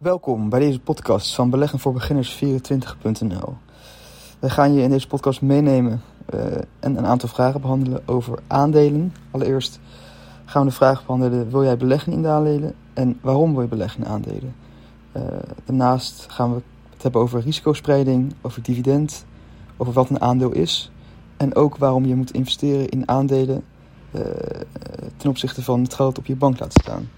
Welkom bij deze podcast van beleggen voor beginners24.nl. Wij gaan je in deze podcast meenemen uh, en een aantal vragen behandelen over aandelen. Allereerst gaan we de vraag behandelen: wil jij beleggen in de aandelen en waarom wil je beleggen in aandelen? Uh, daarnaast gaan we het hebben over risicospreiding, over dividend, over wat een aandeel is en ook waarom je moet investeren in aandelen uh, ten opzichte van het geld op je bank laten staan.